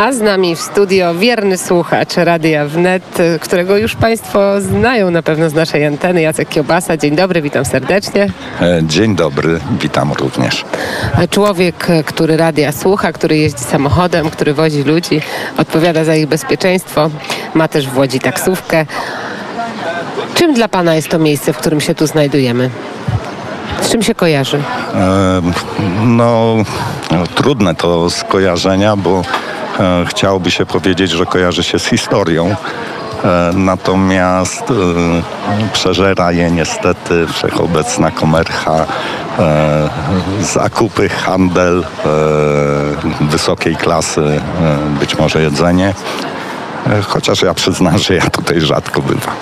A z nami w studio wierny słuchacz Radia Wnet, którego już Państwo znają na pewno z naszej anteny, Jacek Kiobasa. Dzień dobry, witam serdecznie. E, Dzień dobry, witam również. Człowiek, który radia słucha, który jeździ samochodem, który wozi ludzi, odpowiada za ich bezpieczeństwo, ma też w Łodzi taksówkę. Czym dla Pana jest to miejsce, w którym się tu znajdujemy? Z czym się kojarzy? E, No, trudne to skojarzenia, bo chciałoby się powiedzieć, że kojarzy się z historią. E, Natomiast e, przeżera je niestety wszechobecna komercha, e, zakupy, handel, e, wysokiej klasy, e, być może jedzenie. E, Chociaż ja przyznam, że ja tutaj rzadko bywam.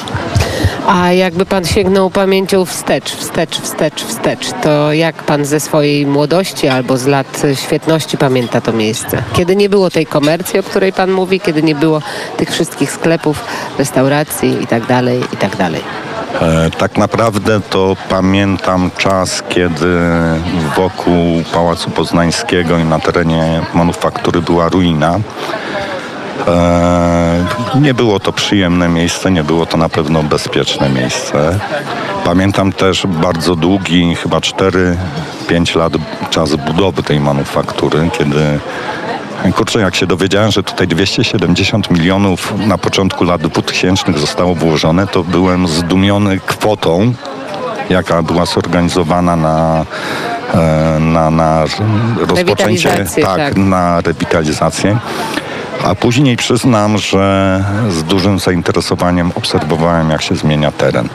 A jakby pan sięgnął pamięcią wstecz, wstecz, wstecz, wstecz, to jak pan ze swojej młodości albo z lat świetności pamięta to miejsce? Kiedy nie było tej komercji, o której pan mówi, kiedy nie było tych wszystkich sklepów, restauracji i tak dalej, i tak dalej. E, Tak naprawdę to pamiętam czas, kiedy wokół Pałacu Poznańskiego i na terenie manufaktury była ruina. E, Nie było to przyjemne miejsce, nie było to na pewno bezpieczne miejsce. Pamiętam też bardzo długi, chyba 4-5 lat czas budowy tej manufaktury, kiedy Kurczę, jak się dowiedziałem, że tutaj 270 milionów na początku lat 2000 zostało włożone, to byłem zdumiony kwotą, jaka była zorganizowana na, e, na, na rozpoczęcie, Rewitalizację, tak. na rewitalizację. A później przyznam, że z dużym zainteresowaniem obserwowałem, jak się zmienia teren.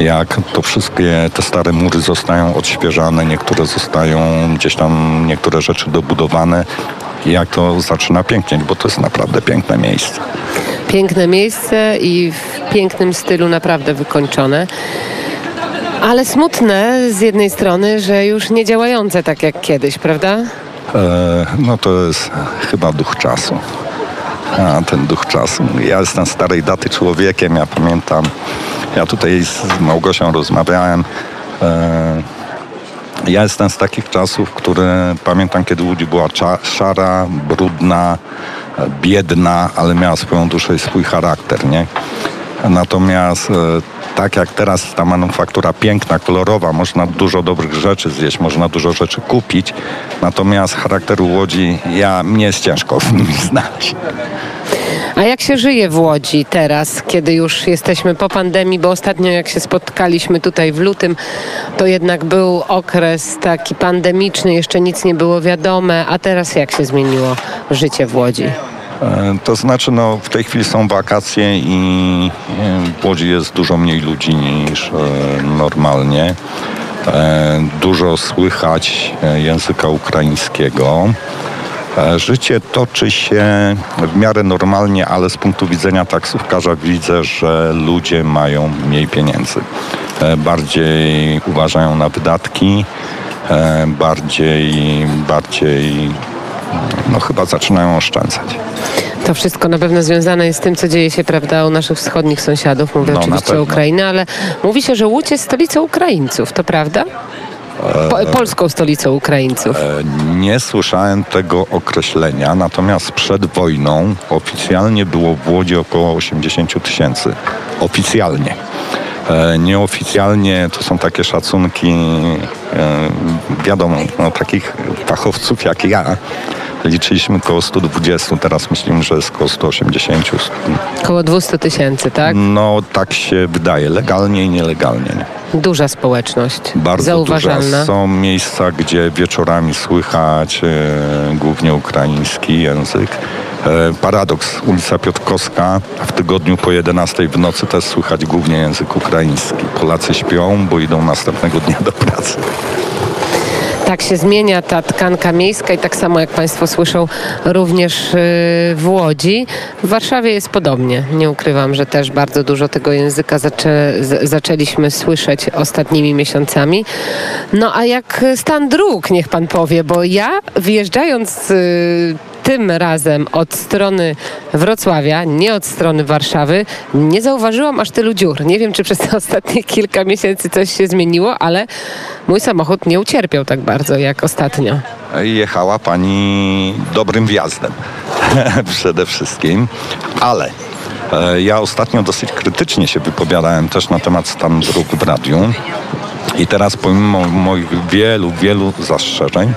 Jak to wszystkie te stare mury zostają odświeżane, niektóre zostają gdzieś tam, niektóre rzeczy dobudowane. I jak to zaczyna pięknieć, bo to jest naprawdę piękne miejsce. Piękne miejsce i w pięknym stylu naprawdę wykończone. Ale smutne z jednej strony, że już nie działające tak jak kiedyś, prawda? E, no to jest chyba duch czasu. A, ten duch czasu. Ja jestem starej daty człowiekiem, ja pamiętam, ja tutaj z Małgosią rozmawiałem. E, ja jestem z takich czasów, które pamiętam, kiedy Łódź była szara, brudna, biedna, ale miała swoją duszę i swój charakter, nie? Natomiast e, tak jak teraz ta manufaktura piękna, kolorowa, można dużo dobrych rzeczy zjeść, można dużo rzeczy kupić, natomiast charakteru Łodzi ja mnie jest ciężko w nim znaleźć. A jak się żyje w Łodzi teraz, kiedy już jesteśmy po pandemii, bo ostatnio jak się spotkaliśmy tutaj w lutym, to jednak był okres taki pandemiczny, jeszcze nic nie było wiadome, a teraz jak się zmieniło życie w Łodzi? E, To znaczy, no, w tej chwili są wakacje i e, w Łodzi jest dużo mniej ludzi niż e, normalnie. Dużo słychać języka ukraińskiego. Życie toczy się w miarę normalnie, ale z punktu widzenia taksówkarza widzę, że ludzie mają mniej pieniędzy. Bardziej uważają na wydatki, bardziej, bardziej no chyba zaczynają oszczędzać. To wszystko na pewno związane jest z tym, co dzieje się, prawda, u naszych wschodnich sąsiadów. Mówię No, oczywiście o. Ukrainie, ale mówi się, że Łódź jest stolicą Ukraińców, to prawda? Po, polską stolicą Ukraińców. E, Nie słyszałem tego określenia, natomiast przed wojną oficjalnie było w Łodzi około 80 tysięcy. Oficjalnie. E, Nieoficjalnie to są takie szacunki, e, wiadomo, no, takich fachowców jak ja. Liczyliśmy około 120, teraz myślimy, że jest około 180. Około 200 tysięcy, tak? No tak się wydaje, legalnie i nielegalnie. Nie? Duża społeczność. Bardzo Zauważalna. duża. Są miejsca, gdzie wieczorami słychać e, głównie ukraiński język. E, paradoks, ulica Piotrkowska, w tygodniu po 11 w nocy też słychać głównie język ukraiński. Polacy śpią, bo idą następnego dnia do pracy. Tak się zmienia ta tkanka miejska i tak samo jak Państwo słyszą również yy, w Łodzi. W Warszawie jest podobnie. Nie ukrywam, że też bardzo dużo tego języka zaczę, zaczęliśmy słyszeć ostatnimi miesiącami. No a jak stan dróg, niech Pan powie, bo ja wyjeżdżając yy, tym razem od strony Wrocławia, nie od strony Warszawy, nie zauważyłam aż tylu dziur. Nie wiem, czy przez te ostatnie kilka miesięcy coś się zmieniło, ale mój samochód nie ucierpiał tak bardzo jak ostatnio. jechała pani dobrym wjazdem przede wszystkim, ale e, ja ostatnio dosyć krytycznie się wypowiadałem też na temat stanu dróg w radiu. I teraz pomimo moich wielu, wielu zastrzeżeń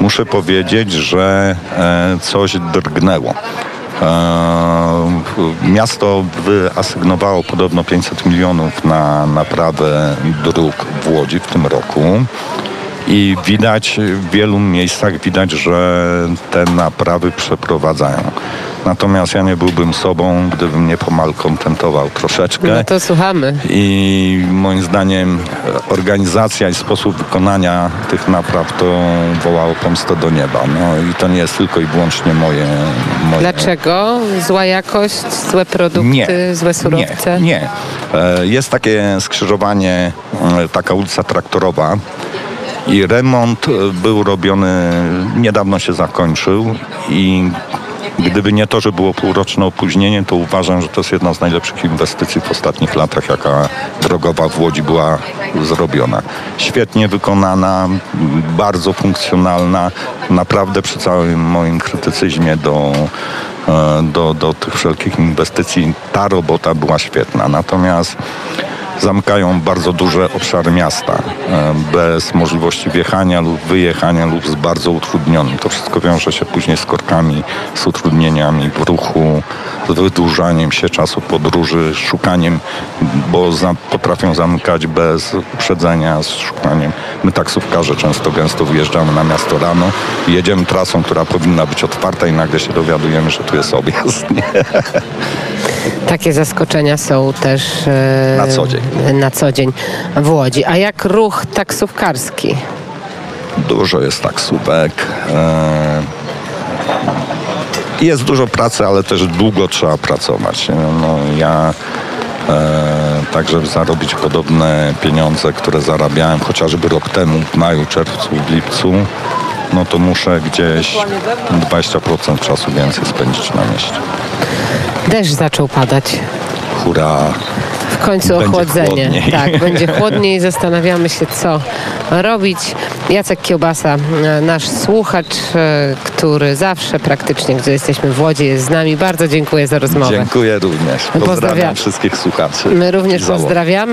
muszę powiedzieć, że e, coś drgnęło. E, Miasto wyasygnowało podobno 500 milionów na naprawę dróg w Łodzi w tym roku. I widać w wielu miejscach widać, że te naprawy przeprowadzają. Natomiast ja nie byłbym sobą, gdybym nie pomalkontentował troszeczkę. No to słuchamy. I moim zdaniem e, organizacja i sposób wykonania tych napraw to wołało pomstę do nieba. No i to nie jest tylko i wyłącznie moje. moje Dlaczego? Zła jakość, złe produkty, nie, złe surowce? Nie, nie. Jest takie skrzyżowanie, e, taka ulica traktorowa i remont e, był robiony, niedawno się zakończył i gdyby nie to, że było półroczne opóźnienie, to uważam, że to jest jedna z najlepszych inwestycji w ostatnich latach, jaka drogowa w Łodzi była zrobiona. Świetnie wykonana, bardzo funkcjonalna, naprawdę przy całym moim krytycyzmie do e, do, do tych wszelkich inwestycji ta robota była świetna. Natomiast zamykają bardzo duże obszary miasta e, bez możliwości wjechania lub wyjechania lub z bardzo utrudnionym. To wszystko wiąże się później z korkami, z utrudnieniami w ruchu, z wydłużaniem się czasu podróży, szukaniem, bo za, potrafią zamykać bez uprzedzenia, z szukaniem. My taksówkarze często gęsto wyjeżdżamy na miasto rano, jedziemy trasą, która powinna być otwarta i nagle się dowiadujemy, że tu jest objazd. Nie? Takie zaskoczenia są też e, Na co dzień. na co dzień w Łodzi. A jak ruch taksówkarski? Dużo jest taksówek. e, Jest dużo pracy, ale też długo trzeba pracować. No, ja e, tak, żeby zarobić podobne pieniądze, które zarabiałem chociażby rok temu w maju, czerwcu, w lipcu, no to muszę gdzieś 20% czasu więcej spędzić na mieście. Deszcz zaczął padać. Hurra! W końcu Będzie ochłodzenie. chłodniej. Tak, będzie chłodniej. Zastanawiamy się, co robić. Jacek Kiełbasa, e, nasz słuchacz, e, który zawsze praktycznie, gdy jesteśmy w Łodzi, jest z nami. Bardzo dziękuję za rozmowę. Dziękuję również. Pozdrawiam Pozdrawiam. wszystkich słuchaczy. My również pozdrawiamy.